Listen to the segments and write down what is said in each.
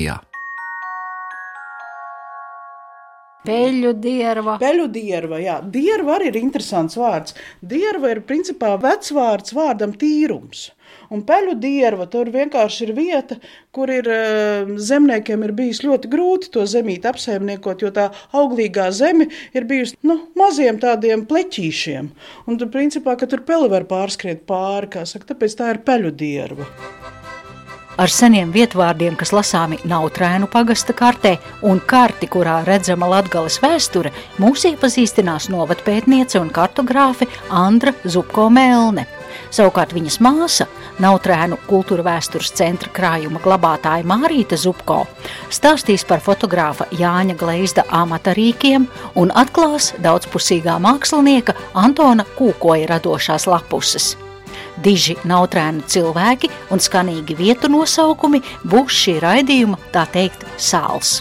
Latvijā. Peļu dierva. Peļu dierva, jā. Dierva arī ir interesants vārds. Dierva ir principā vecvārds vārdam tīrums. Un peļu dierva tur vienkārši ir vieta, kur ir eh, zemniekiem ir bijis ļoti grūti to zemīt apsaimniekot, jo tā auglīgā zeme ir bijusi nu, maziem tādiem pleķīšiem. Un tur principā, ka tur peli var pārskriet pāri, kā saka, tāpēc tā ir peļu dierva ar seniem vietvārdiem, kas lasāmi Nautrēnu pagasta kartē, un karti, kurā redzama Latgales vēsture, mūs iepazīstinās novatpētniece un kartogrāfe Andra Zupko Melne. Savukārt viņas māsa, Nautrēnu kultūra vēstures centra krājuma glabātāja Mārīta Zupko, stāstīs par fotogrāfa Jāņa Gleizda amata rīkiem un atklās daudzpusīgā mākslinieka Antona Kūkoja radošās lapuses. Diži nautrēni cilvēki un skanīgi vietu nosaukumi būs šī raidījuma, tā teikt, sāls.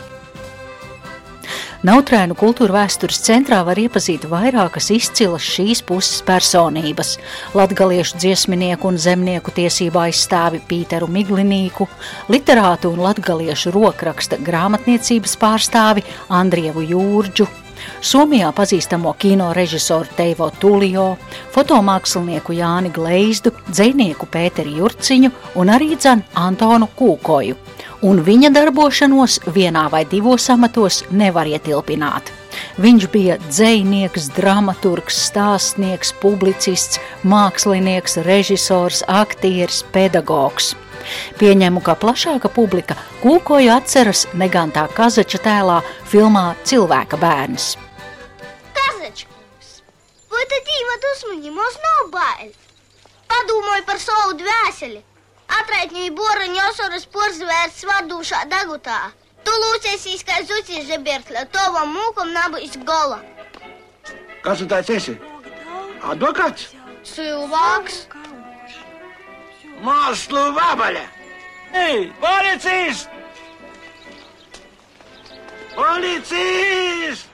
Nautrēnu kultūra vēstures centrā var iepazīt vairākas izcilas šīs puses personības - latgaliešu dziesminieku un zemnieku tiesību aizstāvi Pīteru Miglinīku, literātu un latgaliešu rokraksta grāmatniecības pārstāvi Andrievu Jūrģu, Somijā pazīstamo kino režisoru Teivo Tulio, fotomākslinieku Jāni Gleizdu, dzinieku Pēteri Jurciņu un arī dzan Antonu Kūkoju. Un viņa darbošanos vienā vai divos amatos nevar ietilpināt. Viņš bija dzinieks, dramaturgs, stāstnieks, publicists, mākslinieks, režisors, aktieris, pedagogs. Pieņemu, ka plašāka publika kūkoju atceras negantā Kazača tēlā filmā Cilvēka bērns. Kazačkungs, vai tad dusmiņi mums nav bail? Padomāju par savu dvēseli. Atraitņoju boraņu osaras porzvērts vadušā degutā. Tu lūcies, kā zucis žebiertļa, tovam mūkam nabīs gola. Kas tu tāds esi? Advokāts? Cilvēks. Mākslu vabaļa! Ei, policijas! Policijas!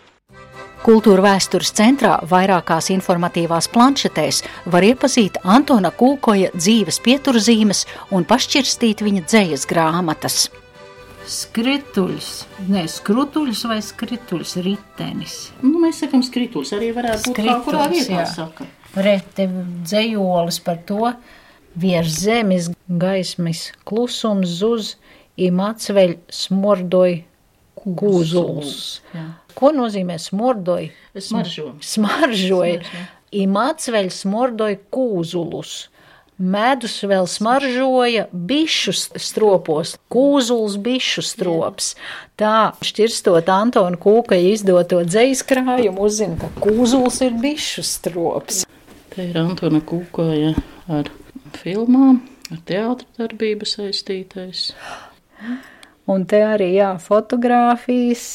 Kultūra vēstures centrā vairākās informatīvās planšetēs var iepazīt Antona Kūkoja dzīves pieturzīmes un pašķirstīt viņa dzējas grāmatas. Skrituļs, ne skrutuļs vai skrituļs, ritenis. Nu, mēs sakām, skrituļs arī varētu būt kaut kurā vietā. Jā. Saka. Rete dzējolis par to, Virs zemes gaismas klusums zuz, im atsveļ smordoj kūzuls. Ko nozīmē smordoj? Smaržo. Smaržoja. Im atsveļ smordoj kūzulus. Medus vēl smaržoja bišu stropos, kūzuls bišu strops. Tā, šķirstot Antona Kūka izdoto dzējas krājumu, uzzina, ka kūzuls ir bišu strops. Te ir Antona Kūkoja ar filmām, ar teātra darbību saistītais. Un te arī jā, fotografijas,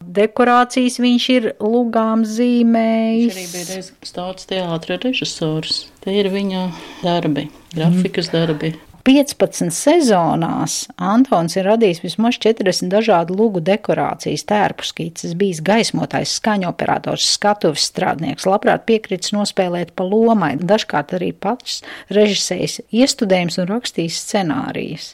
dekorācijas viņš ir lugām zīmējis. Viņš arī bija reizes tāds teātra režisors. Te ir viņa darbi, grafikas darbi. 15 sezonās Antons ir radījis vismaz 40 dažādu lugu dekorācijas, tērpu skices, bijis gaismotājs, skaņu operators, skatuves strādnieks, labprāt piekritis nospēlēt pa lomai, dažkārt arī pats režisējis iestudējums un rakstījis scenārijas.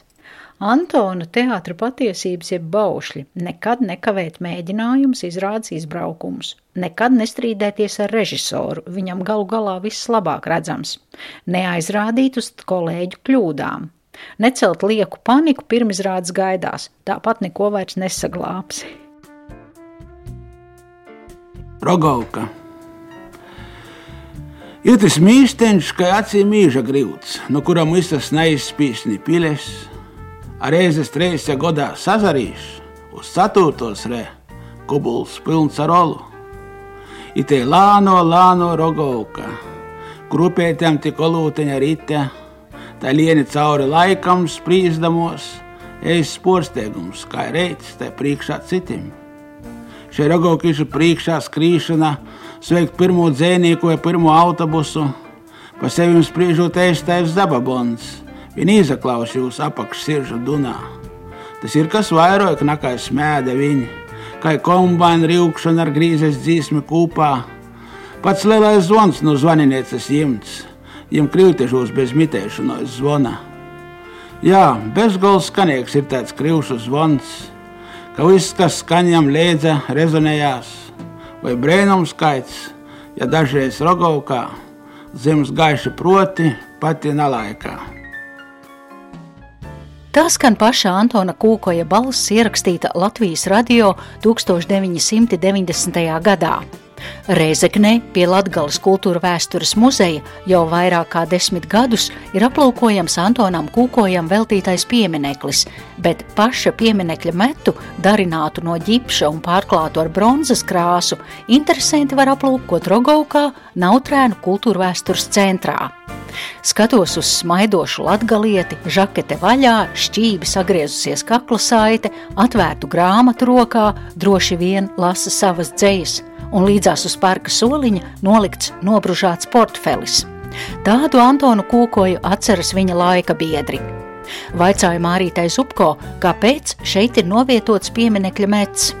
Antona teātra patiesības ir baušļi, nekad nekavēt mēģinājumus, izrādes izbraukumus, nekad nestrīdēties ar režisoru, viņam galu galā viss labāk redzams, neaizrādīt uz kolēģu kļūdām, necelt lieku paniku pirmizrādes gaidās, tāpat neko vairs nesaglābsi. Rogauka. Ir tas mīsteņš, ka acīm mīža grīvts, no kuram visas neizspīsni piles, reizes reizē godā sazarīšu uz ceturtos re, kubuls pilns ar olu. Itē lāno, lāno rogovka, krupētēm tik olūteņa rite, tā lieni cauri laikam sprīzdamos, ejas sporsteigums, kā reits, tā priekšā citim. Šie rogovkišu priekšā skrīšana, sveikt pirmo dzēnieku vai pirmo autobusu, pa sevi spriežot ēstais zababons Viņa izaklaus jūs apakšsirdžu dunā. Tas ir kas vairāk nekā smēda viņa, kā kombāna rīkšana ar grīzes dzīsmi kūpā. Pats lielais zvans no zvaninieces jimts, jim krītežos bez mitēšanos zvana. Jā, bezgols skanīgs ir tāds krīvs zvans, ka viss, kas skaņām liedza, rezonējās, vai brēnums skaits, ja dažreiz rogovkā, zemes gaiša proti, pati nalaikā. Tā skan paša Antona Kūkoja balss ierakstīta Latvijas radio 1990. gadā. Reizeknē pie Latgales kultūra vēstures muzeja jau vairāk kā desmit gadus ir aplūkojams Antonam Kūkojam veltītais piemineklis, bet paša pieminekļa metu, darinātu no ģipša un pārklātu ar bronzas krāsu, interesanti var aplūkot Rogaukā, Nautrēnu kultūra vēstures centrā. Skatos uz smaidošu latgalieti, žakete vaļā, šķīvi sagriezusies kakla saite, atvērtu grāmatu rokā, droši vien lasa savas dzējas, un līdzās uz parka soliņa nolikts nobružāts portfelis. Tādu Antonu Kūkoju atceras viņa laika biedri. Vaicāja Mārītai Zupko, kāpēc šeit ir novietots pieminekļa mets.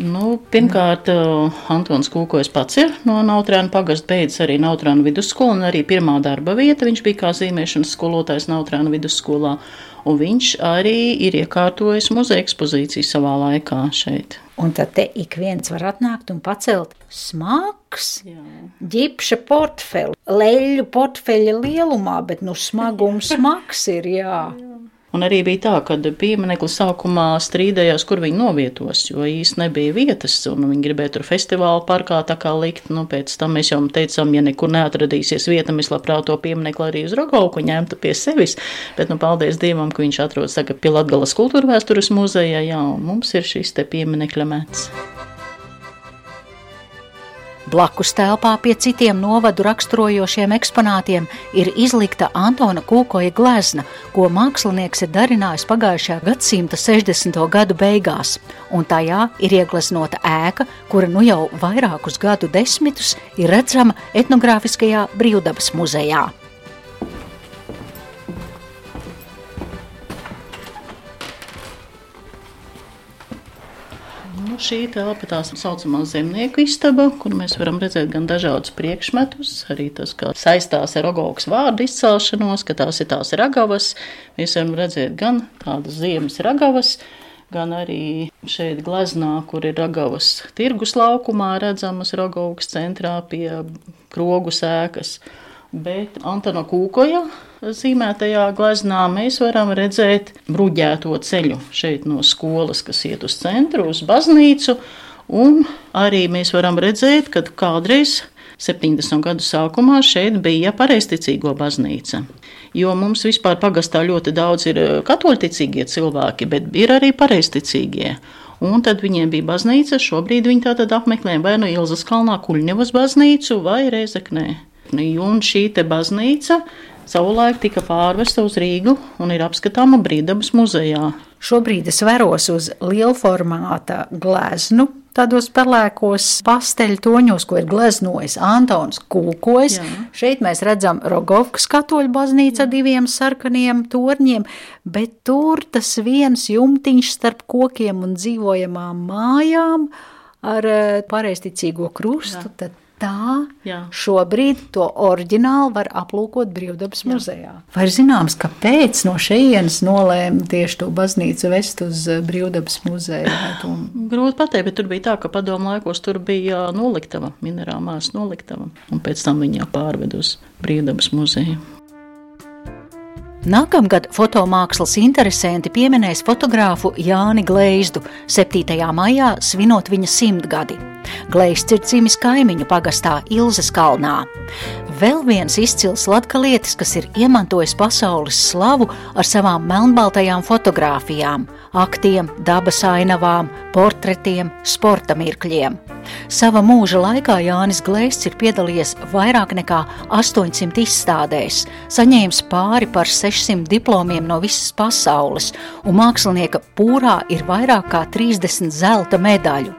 Nu, pirmkārt, uh, Antons Kūkojas pats ir no Nautrāna pagasta, beidzis arī Nautrāna vidusskolu, un arī pirmā darba vieta viņš bija kā zīmēšanas skolotājs Nautrāna vidusskolā, un viņš arī ir iekārtojis muzeja ekspozīciju savā laikā šeit. Un tad te ik viens var atnākt un pacelt smags, ģipša portfeli, leļu portfeļa lielumā, bet nu smagums smags ir, jā. jā. Un arī bija tā, ka pieminiekli sākumā strīdējās, kur viņi novietos, jo īsti nebija vietas, un viņi gribēja tur festivālu parkā tā kā likt. Nu, pēc tam mēs jau teicām, ja nekur neatradīsies vieta, mēs labprāt to pieminiekli arī uz Rogauku ņemtu pie sevis. Bet, nu, paldies Dievam, ka viņš atrodas tagad pie Latgalas kultūra vēstures muzejā, jā, un mums ir šis te pieminekļa mets. Blakus telpā pie citiem novadu raksturojošiem eksponātiem ir izlikta Antona Kūkoja glezna, ko mākslinieks ir darinājis pagājušā gadsimta 60. gadu beigās, un tajā ir iegleznota ēka, kura nu jau vairākus gadu desmitus ir redzama etnogrāfiskajā brīvdabas muzejā. Šī telpa tā saucamā zemnieku istaba, kur mēs varam redzēt gan dažādus priekšmetus, arī tas, kā saistās ar rogauks vārdu izcelšanos, ka tās ir tās ragavas. Mēs varam redzēt gan tādas ziemas ragavas, gan arī šeit gleznā, kur ir ragavas tirgus laukumā redzamas rogauks centrā pie krogu sēkas. Bet Antona Kūkoja zīmētajā gleznā mēs varam redzēt bruģēto ceļu šeit no skolas, kas iet uz centru, uz baznīcu. Un arī mēs varam redzēt, ka kādreiz 70. gadu sākumā šeit bija pareizticīgo baznīca. Jo mums vispār pagastā ļoti daudz ir eh, katoļticīgie cilvēki, bet ir arī pareizticīgie. Un tad viņiem bija baznīca, šobrīd viņi tātad apmeklē vai nu Ilzas kalnā Kuļņevas baznīcu vai Reizeknē. Un šī te baznīca savulaik tika pārvesta uz Rīgu un ir apskatāma Brīvdabas muzejā. Šobrīd es veros uz lielformāta gleznu, tādos pelēkos pasteļu toņos, ko ir gleznojis Antons Kūkojs. Jā. Šeit mēs redzam Rogovkas katoļu baznīcu ar diviem sarkaniem torņiem, bet tur tas viens jumtiņš starp kokiem un dzīvojamām mājām ar eh, pareizticīgo krustu. Jā. Tad tā Jā. šobrīd to oriģinālu var aplūkot Brīvdabas Jā. muzejā. Vai zināms, kāpēc no šejienes nolēma tieši to baznīcu vest uz eh, Brīvdabas muzeju? Grūti pateikt, bet tur bija tā, ka padomu laikos tur bija noliktava, minerālās noliktava, un pēc tam viņa pārved uz Brīvdabas muzeju. Nākamgad fotomākslas interesanti pieminēs fotogrāfu Jāni Gleizdu 7. maijā svinot viņa simtgadi. Gleizds ir dzimis kaimiņu pagastā Ilzas kalnā. Vēl viens izcils latgalietis, kas ir iemantojis pasaules slavu ar savām melnbaltajām fotogrāfijām, aktiem, dabas ainavām, portretiem, sporta mirkļiem. Sava mūža laikā Jānis Glēsts ir piedalījies vairāk nekā 800 izstādēs, saņēmis pāri par 600 diplomiem no visas pasaules, un mākslinieka pūrā ir vairāk kā 30 zelta medaļu.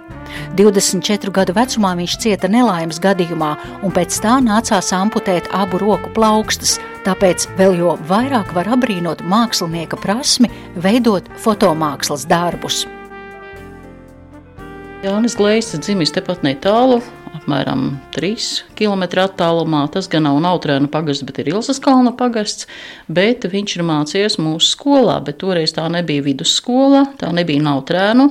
24 gadu vecumā viņš cieta nelaimes gadījumā, un pēc tā nācās amputēt abu roku plaukstas, tāpēc vēl jo vairāk var abrīnot mākslinieka prasmi veidot fotomākslas darbus. Jānis Glejs dzimis tepat netālu apmēram 3 km attālumā. Tas gan nav Nautrēnu pagasts, bet ir Ilzas kalna pagasts, bet viņš ir mācījies mūsu skolā, bet toreiz tā nebija vidusskola, tā nebija Nautrēnu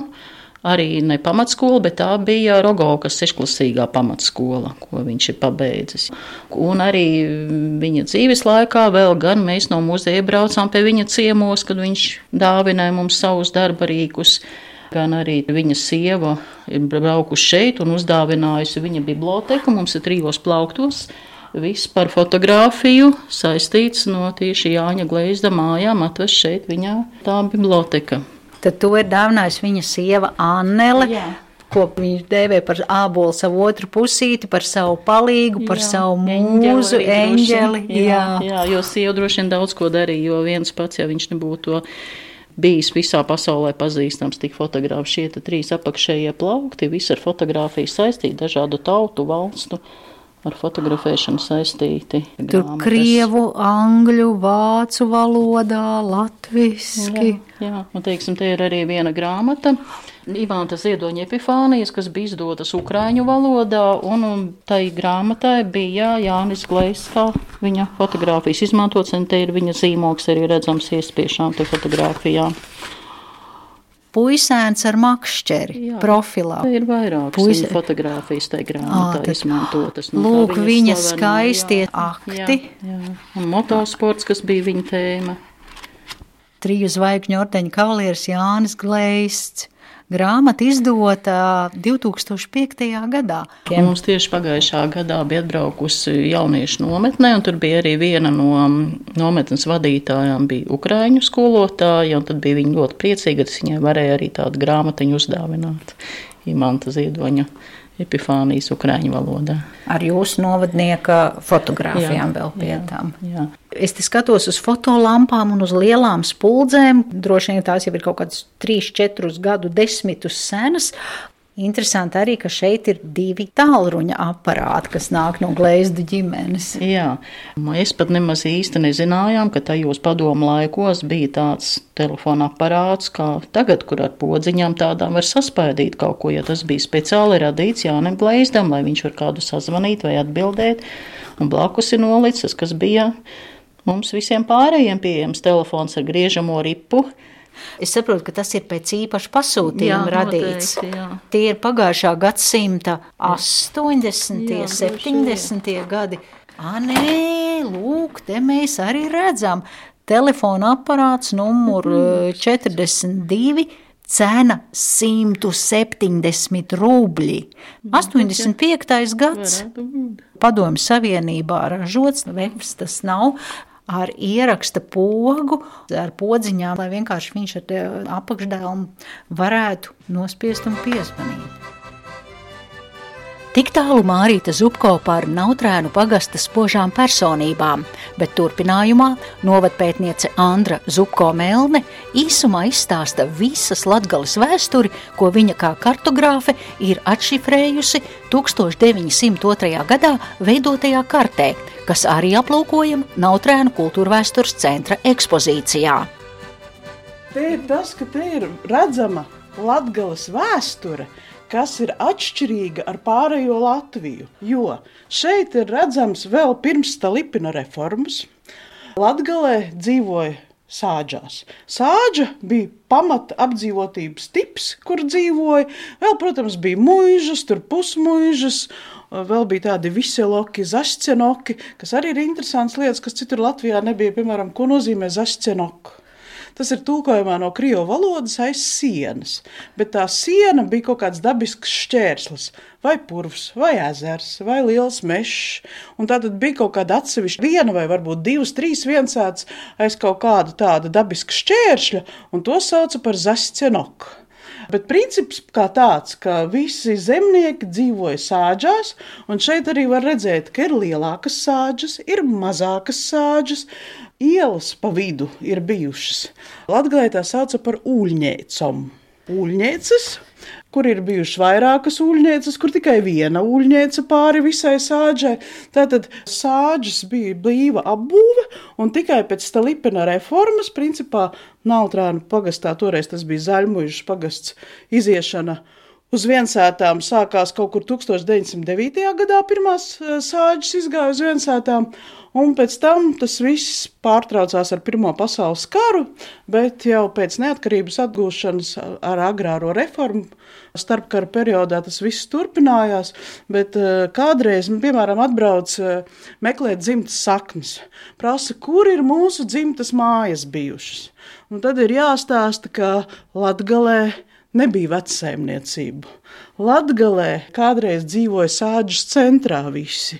arī ne pamatskola, bet tā bija Rogovas sešklasīgā pamatskola, ko viņš ir pabeidzis. Un arī viņa dzīves laikā vēl gan mēs no muzeja braucām pie viņa ciemos, kad viņš dāvināja mums savus darba rīkus. Gan arī viņa sieva ir braukusi šeit un uzdāvinājusi viņa biblioteku. Mums ir trijos plauktos. Viss par fotografiju saistīts no tieši Jāņa Gleizda mājām, atvest šeit viņa tā biblioteka. Tad to ir dāvinājusi viņa sieva Annele. Jā. Ko viņš dēvē par ābolu savu otru pusīti, par savu palīgu, par jā, savu mūzu, eņģeli. Jā, jā. jā, jo sieva droši vien daudz ko darīja, jo viens pats, ja viņš nebūtu to bijis visā pasaulē pazīstams, tik fotogrāfs. Šie trīs apakšējie plaukti, visi ar fotografiju saistīti, dažādu tautu, valstu ar fotografēšanu saistīti. Tur grāmatas. krievu, angļu, vācu valodā, latviski. Jā, jā. un teiksim, te ir arī viena grāmata. Ivāna Ziedoņa epifānijas, kas bija izdotas ukraiņu valodā, un, un tai grāmatai bija Jānis Glejs, kā viņa fotogrāfijas izmantots, un te ir viņa zīmoks arī redzams iespiešām te fotogrāfijām puisēns ar makšķeri Jā, profilā. Ir vairāk Puise... fotografijas tajā grāmatā à, izmantotas. Nu, lūk, viņa, viņa skaistie jā, akti. Jā, jā. Un motosports, kas bija viņa tēma. Triju zvaigžņu ordeņa kavalieris Jānis Gleists grāmata izdota 2005. gadā. Mums tieši pagājušā gadā bija atbraukusi jauniešu nometnē, un tur bija arī viena no nometnes vadītājām, bija Ukrāņu skolotāja, un tad bija viņa ļoti priecīga, ka viņai varēja arī tādu grāmatiņu uzdāvināt Imanta Ziedoņa epifānijas ukrāņu valodā. Ar jūsu novadnieka fotografijām jā, vēl pie jā. Jā. Es te skatos uz fotolampām un uz lielām spuldzēm. Droši vien tās jau ir kaut kādas 3, 4 gadu desmitus senas. Interesanti arī, ka šeit ir divi tālruņa aparāti, kas nāk no glezdu ģimenes. Jā, mēs pat nemaz īsti nezinājām, ka tajos padomu laikos bija tāds telefona aparāts, kā tagad, kur ar podziņām tādām var saspaidīt kaut ko, ja tas bija speciāli radīts Jānem Gleizdam, lai viņš var kādu sazvanīt vai atbildēt, un blakus ir nolicis, kas bija mums visiem pārējiem pieejams telefons ar griežamo ripu, Es saprotu, ka tas ir pēc īpaša pasūtījuma jā, radīts. Noteikti, jā. Tie ir pagājušā gadsimta 80. un 70. gadi. Ah, nē, lūk, te mēs arī redzam. Telefona aparāts numur 42 cena 170 rubļi. 85. gads Padomju Savienībā ražots, vefs tas nav, ar ieraksta pogu, ar podziņām, lai vienkārši viņš ar apakšdēlumu varētu nospiest un piespanīt. Tik tālu Mārīta Zupko par Nautrēnu pagasta spožām personībām, bet turpinājumā novadpētniece Andra Zupko Melne īsumā izstāsta visas latgales vēsturi, ko viņa kā kartogrāfe ir atšifrējusi 1902. gadā veidotajā kartē, kas arī aplūkojam Nautrēnu kultūrvēstures centra ekspozīcijā. Te ir tas, ka te ir redzama latgales vēsture, kas ir atšķirīga ar pārējo Latviju. Jo šeit ir redzams vēl pirms Stalipina reformas. Latgalē dzīvoja sāģās. Sāģa bija pamata apdzīvotības tips, kur dzīvoja. Vēl, protams, bija mūžas, tur pusmūžas. Vēl bija tādi viseloki, zašķenoki, kas arī ir interesants lietas, kas citur Latvijā nebija. Piemēram, ko nozīmē zašķenoki? Tas ir tulkojumā no krievu valodas aiz sienas, bet tā siena bija kaut kāds dabisks šķērslis, vai purvs, vai ezers, vai liels mežs. Un tā tad bija kaut kāda atsevišķa viena vai varbūt divas, trīs viensētas aiz kaut kāda tāda dabiska šķēršļa, un to sauca par zascienoku. Bet princips kā tāds, ka visi zemnieki dzīvoja sāģās, un šeit arī var redzēt, ka ir lielākas sāģes, ir mazākas sāģes, ielas pa vidu ir bijušas. Latvijā tā sauca par ūļņēcom. Ūļņēcas, kur ir bijušas vairākas ūļņēcas, kur tikai viena ūļņēca pāri visai sāģai. Tātad sāģis bija blīva apbūve, un tikai pēc Stalipina reformas, principā Nautrānu pagastā, toreiz tas bija Zaļmuižas pagasts, iziešana Uz viensētām sākās kaut kur 1909. gadā, pirmās eh, sāģis izgāja uz viensētām, un pēc tam tas viss pārtraucās ar Pirmo pasaules karu, bet jau pēc neatkarības atgūšanas ar agrāro reformu starpkara periodā tas viss turpinājās, bet eh, kādreiz, piemēram, atbrauc eh, meklēt dzimtas saknes, prasa, kur ir mūsu dzimtas mājas bijušas. Un tad ir jāstāsta, ka Latgalē nebija vecsaimniecību. Latgalē kādreiz dzīvoja sāģis centrā visi,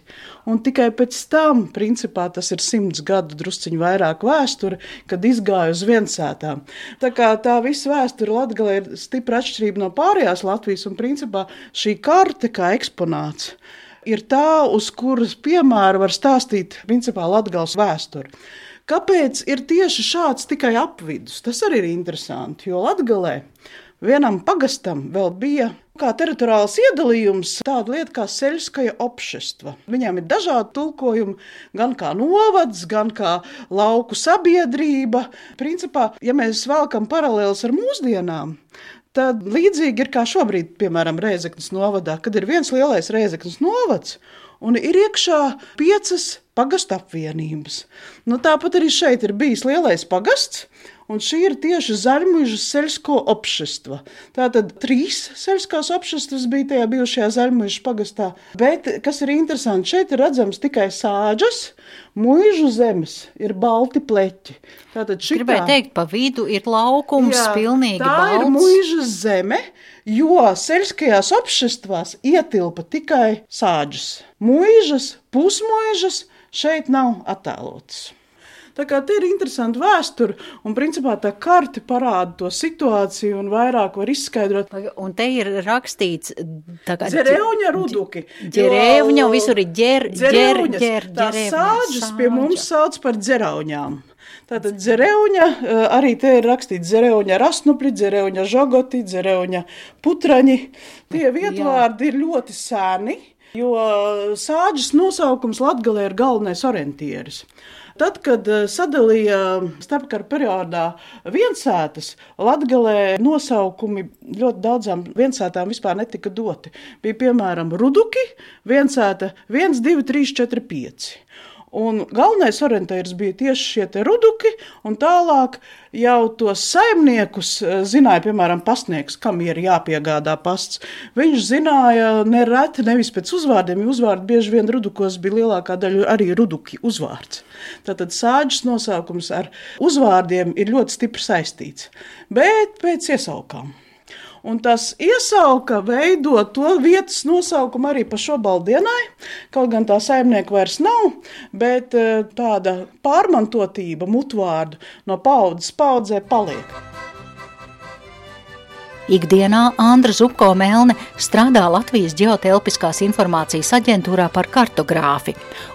un tikai pēc tam, principā tas ir simts gadu drusciņu vairāk vēsture, kad izgāja uz viensētām. Tā kā tā visa vēsture Latgalē ir stipra atšķirība no pārējās Latvijas, un principā šī karte kā eksponāts ir tā, uz kuras piemēra var stāstīt principā Latgales vēsturi. Kāpēc ir tieši šāds tikai apvidus? Tas arī ir interesanti, jo Latgalē Vienam pagastam vēl bija kā teritoriāls iedalījums, tāda lieta kā Seļskaja opšestva. Viņām ir dažādi tulkojumi, gan kā novads, gan kā lauku sabiedrība. Principā, ja mēs velkam paralēlus ar mūsdienām, Tad līdzīgi ir kā šobrīd, piemēram, Rēzeknas novadā, kad ir viens lielais Rēzeknas novads un ir iekšā piecas pagastu apvienības. Nu, tāpat arī šeit ir bijis lielais pagasts, Un šī ir tieši Zaļmužas seļsko opšestva. Tātad trīs seļskās opšestvas bija tajā bijušajā Zaļmužas pagastā. Bet, kas ir interesanti, šeit ir redzams tikai sāģas, muižu zemes, ir balti pleķi. Tātad šitā, Gribēju teikt, pa vidu ir laukums jā, pilnīgi tā balts. ir muižas zeme, jo seļskajās opšestvās ietilpa tikai sāģas. Muižas, pusmuižas šeit nav attēlotas. Tā kā tie ir interesanti vēsturi, un principā tā karte parāda to situāciju un vairāk var izskaidrot. Un te ir rakstīts, tā kā Dzereuņa ruduki. Dzereuņa, visur ir ģer, ģer, ģer, tā sāģis pie mums sauc par dzerauņām. Tātad dzereuņa, eh, arī te ir rakstīts dzereuņa rasnupļi, dzereuņa žogoti, dzereuņa putraņi. Tie vietvārdi ir ļoti sēni, jo sāģis nosaukums Latgalē ir galvenais orientieris. Tad, kad eh, sadalīja starpkara periodā viensētas, Latgalē nosaukumi ļoti daudzām viensētām vispār netika doti. Bija piemēram Ruduki, viensēta 1, 2, 3, 4, 5. Un galvenais orientieris bija tieši šie ruduki, un tālāk jau tos saimniekus eh, zināja, piemēram, pastnieks, kam ir jāpiegādā pasts. Viņš zināja nereti nevis pēc uzvārdiem, jo uzvārdi bieži vien rudukos bija lielākā daļa arī ruduki uzvārds. Tātad sāģis nosaukums ar uzvārdiem ir ļoti stipri saistīts, bet pēc iesaukām. Un tas iesauka veidot to vietas nosaukumu arī pa šo baldienai. Kaut gan tā saimnieka vairs nav, bet eh, tāda pārmantotība mutvārdu no paudzes paudzē paliek. Ikdienā Andra Zupko Melne strādā Latvijas ģeotelpiskās informācijas aģentūrā par kartogrāfi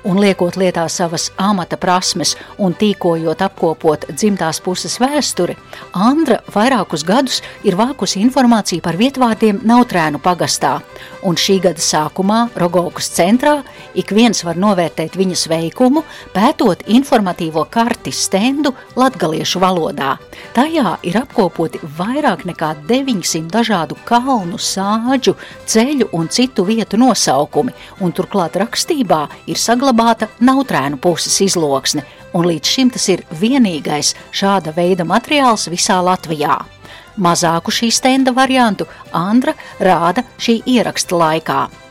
un liekot lietā savas amata prasmes un tīkojot apkopot dzimtās puses vēsturi, Andra vairākus gadus ir vākusi informāciju par vietvārdiem Nautrēnu pagastā, un šī gada sākumā Rogovkas centrā ik viens var novērtēt viņas veikumu, pētot informatīvo karti stendu latgaliešu valodā. Tajā ir apkopoti vairāk nekā 9 500 dažādu kalnu, sāģu, ceļu un citu vietu nosaukumi, un turklāt rakstībā ir saglabāta nautrēnu puses izloksne, un līdz šim tas ir vienīgais šāda veida materiāls visā Latvijā. Mazāku šī stenda variantu Andra rāda šī ieraksta laikā.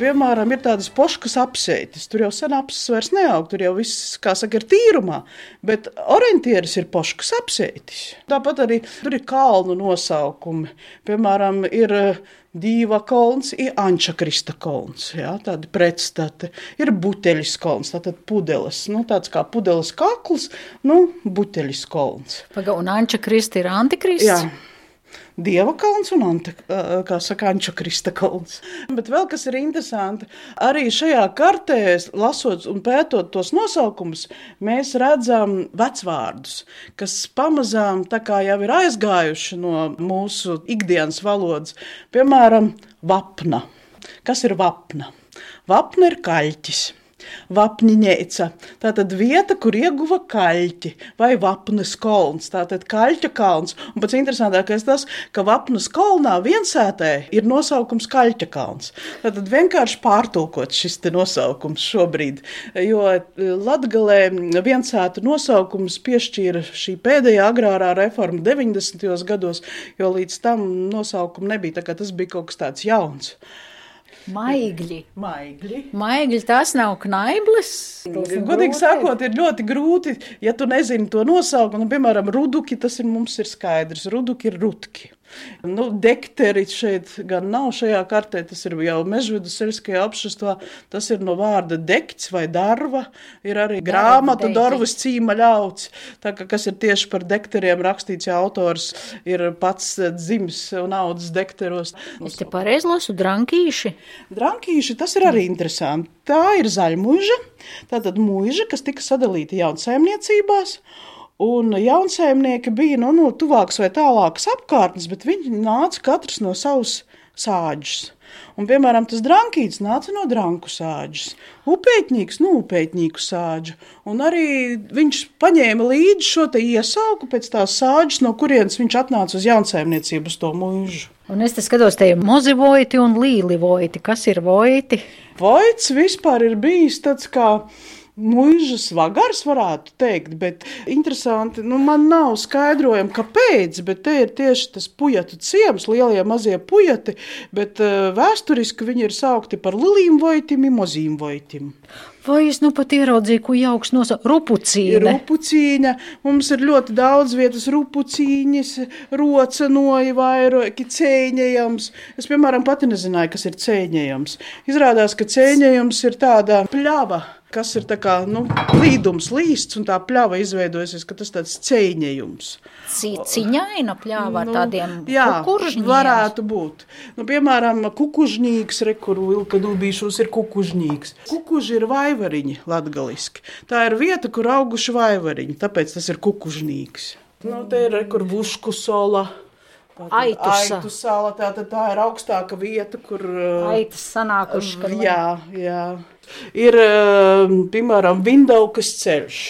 Piemēram, ir tādas poškas apseitas. Tur jau sen apses vairs neaug, tur jau viss, kā saka, ir tīrumā. Bet orientieris ir poškas apseitis. Tāpat arī tur ir kalnu nosaukumi. Piemēram, ir eh, Dīva kolons, ir Anča Krista kolons. Jā, tādi pretstati. Ir buteļs kolons, tātad pudeles. Nu, tāds kā pudeles kakls, nu, buteļs kolons. Paga, un Anča Krista ir antikrists? Jā. Dieva kalns un Ante, kā saka, Anča Krista kalns. Bet vēl kas ir interesanti, arī šajā kartē, lasot un pētot tos nosaukumus, mēs redzam vecvārdus, kas pamazām tā kā jau ir aizgājuši no mūsu ikdienas valodas. Piemēram, vapna. Kas ir vapna? Vapna ir kaļķis. Vapņņēca. Tā tad vieta, kur ieguva kaļķi vai vapnes kolns. Tā tad kaļķa kalns. Un pats interesantākais tas, ka vapnes kolnā viensētē ir nosaukums kaļķa kalns. Tā tad vienkārši pārtulkot šis nosaukums šobrīd, jo Latgalē viensētu nosaukums piešķīra šī pēdējā agrārā reforma 90. gados, jo līdz tam nosaukumu nebija, tā kā tas bija kaut kas tāds jauns. Maigļi. Maigļi. Maigļi tas nav knaiblis. Godīgi sakot, ir ļoti grūti, ja tu nezini to nosaukumu. Nu, piemēram, ruduki tas ir mums ir skaidrs. Ruduki ir rutki. Nu, Dekteri šeit gan nav šajā kartē, tas ir jau mežvidu seļskajā apšastvā, tas ir no vārda dekts vai darva, ir arī grāmata Dorvas cīma ļauts, tā ka kas ir tieši par dekteriem rakstīts, ja autors ir pats dzims un audzis dekteros. Es te pareizi lasu drankīši. Drankīši, tas ir arī interesanti. Tā ir zaļmuža, tātad muža, kas tika sadalīta jaunsaimniecībās, Un jaunsaimnieki bija nu, no tuvākas vai tālākas apkārtnes, bet viņi nāca katrs no savas sāģes. Un, piemēram, tas drankīts nāca no dranku sāģes, upēķīgs no upēķīgu sāģa. Un arī viņš paņēma līdzi šo iesauku pēc tās sāģes, no kurienes viņš atnāca uz jaunsaimniecību, uz to mūžu. Un es te skatos, te ir mozi vojti un līli vojti. Kas ir vojti? Vojts vispār ir bijis tāds kā Mūžas vagars, varētu teikt, bet interesanti, nu, man nav skaidrojumi, kāpēc, bet te ir tieši tas pujatu ciems, lielie mazie pujati, bet uh, vēsturiski viņi ir saukti par lilīm voitim, mozīm voitim. Vai es nu pat ieraudzīju, ko jauks nosaukt? Rupucīne. Rupucīne. Mums ir ļoti daudz vietas rupucīņas, rocenoji, vairāki cēņējams. Es, piemēram, pati nezināju, kas ir cēņējams. Izrādās, ka cēņējams ir tāda pļava kas ir kā, nu, līdums, līsts, un tā pļava izveidojusies, ka tas tāds cēņējums. Ciņaina pļāva ar nu, tādiem jā, kukužņiem. varētu būt. Nu, piemēram, kukužņīgs, rekuru ilka dubīšos ir kukužņīgs. Kukuži ir vaivariņi latgaliski. Tā ir vieta, kur auguši vaivariņi, tāpēc tas ir kukužņīgs. Nu, te ir rekur vušku sola. Aitu, aitu sala, tā, tā, tā ir augstāka vieta, kur. Aitas sanākuši. Jā, jā. Ir, piemēram, Vindaukas ceļš.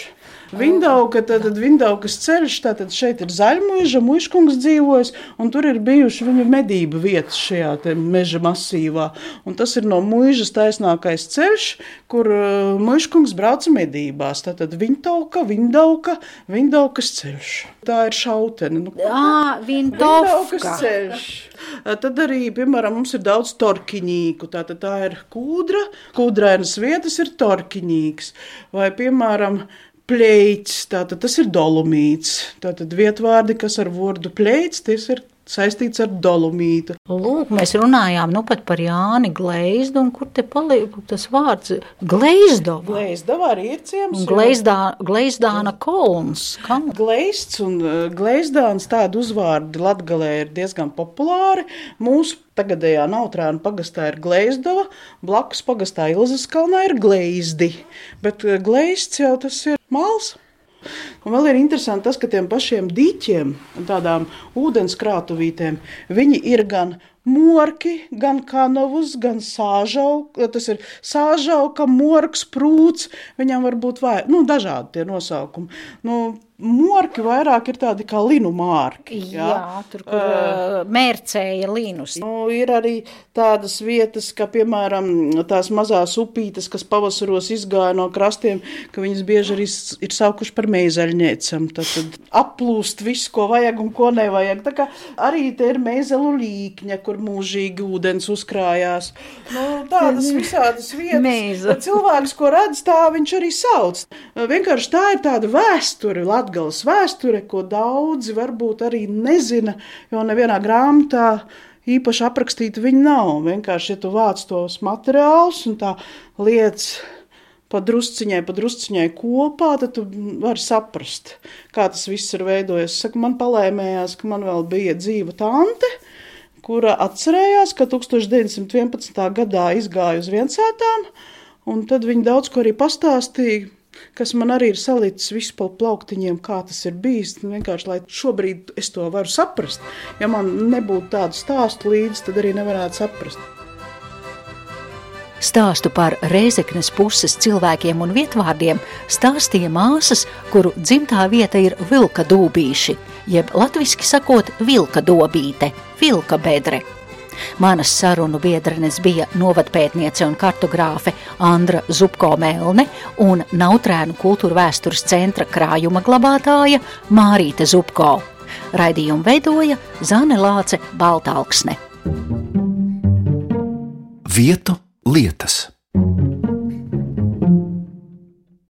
Vindauka, tad, tad Vindaukas ceļš, tātad šeit ir zaļmuiža, muiškungs dzīvojas, un tur ir bijuši viņa medību vietas šajā meža masīvā. Un tas ir no muižas taisnākais ceļš, kur uh, muiškungs brauca medībās. Tātad Vindauka, Vindauka, Vindaukas ceļš. Tā ir šautene. Nu, Jā, Vindaukas ceļš. Tad arī, piemēram, mums ir daudz torkiņīgu. Tā, tā ir kūdra, kūdrainas vietas ir torkiņīgs. Vai, piemēram, Pleits, tātad tas ir dolomīts. Tātad vietvārdi, kas ar vārdu pleits, tas ir saistīts ar dolomītu. Lūk, mēs runājām nu pat par Jāni Gleizdu, un kur te paliek tas vārds Gleizdova? Gleizdova arī ir ciems. Gleizdā, Gleizdāna kolons. Gleizds un uh, Gleizdāns tādu uzvārdu Latgalē ir diezgan populāri. Mūsu tagadējā Nautrāna pagastā ir Gleizdova, blakus pagastā Ilzas kalnā ir Gleizdi, bet uh, Gleizds jau tas ir mals. Un vēl ir interesanti tas, ka tiem pašiem dīķiem tādām ūdenskrātuvītēm viņi ir gan morki, gan kanavus, gan sāžauka. Tas ir sāžauka, morks, prūts. Viņam var būt vai, nu, dažādi tie nosaukumi. Nu, Morki vairāk ir tādi kā linu mārki. Jā, jā tur kur uh, mērcēja linus. Nu, ir arī tādas vietas, kā piemēram tās mazās upītes, kas pavasaros izgāja no krastiem, ka viņas bieži arī ir saukuši par meizeļniecam. Tad, tad aplūst visu, ko vajag un ko nevajag. Tā kā arī te ir meizelu līkņa, kur mūžīgi ūdens uzkrājās. Nu, tādas visādas vietas. Cilvēks, ko redz, tā viņš arī sauc. Vienkārši tā ir tāda vēsture. Latgales vēsture, ko daudzi varbūt arī nezina, jo nevienā grāmatā īpaši aprakstīta viņa nav. Vienkārši, ja tu vāc tos materiālus un tā lietas pa drusciņai, pa drusciņai kopā, tad tu vari saprast, kā tas viss ir veidojies. Saku, man palēmējās, ka man vēl bija dzīva tante, kura atcerējās, ka 1911. gadā izgāja uz viensētām, un tad viņa daudz ko arī pastāstīja, kas man arī ir salicis visu pa plauktiņiem, kā tas ir bijis. Vienkārši, lai šobrīd es to varu saprast. Ja man nebūtu tādu stāstu līdzi, tad arī nevarētu saprast. Stāstu par Rēzeknes puses cilvēkiem un vietvārdiem stāstīja māsas, kuru dzimtā vieta ir Vilka dūbīši, jeb latviski sakot Vilka dobīte, Vilka bedre. Manas sarunu biedrenes bija novadpētniece un kartogrāfe Andra Zupko Melne un Nautrēnu kultūra vēstures centra krājuma glabātāja Mārīte Zupko. Raidījumu veidoja Zane Lāce Baltāksne. Vietu lietas.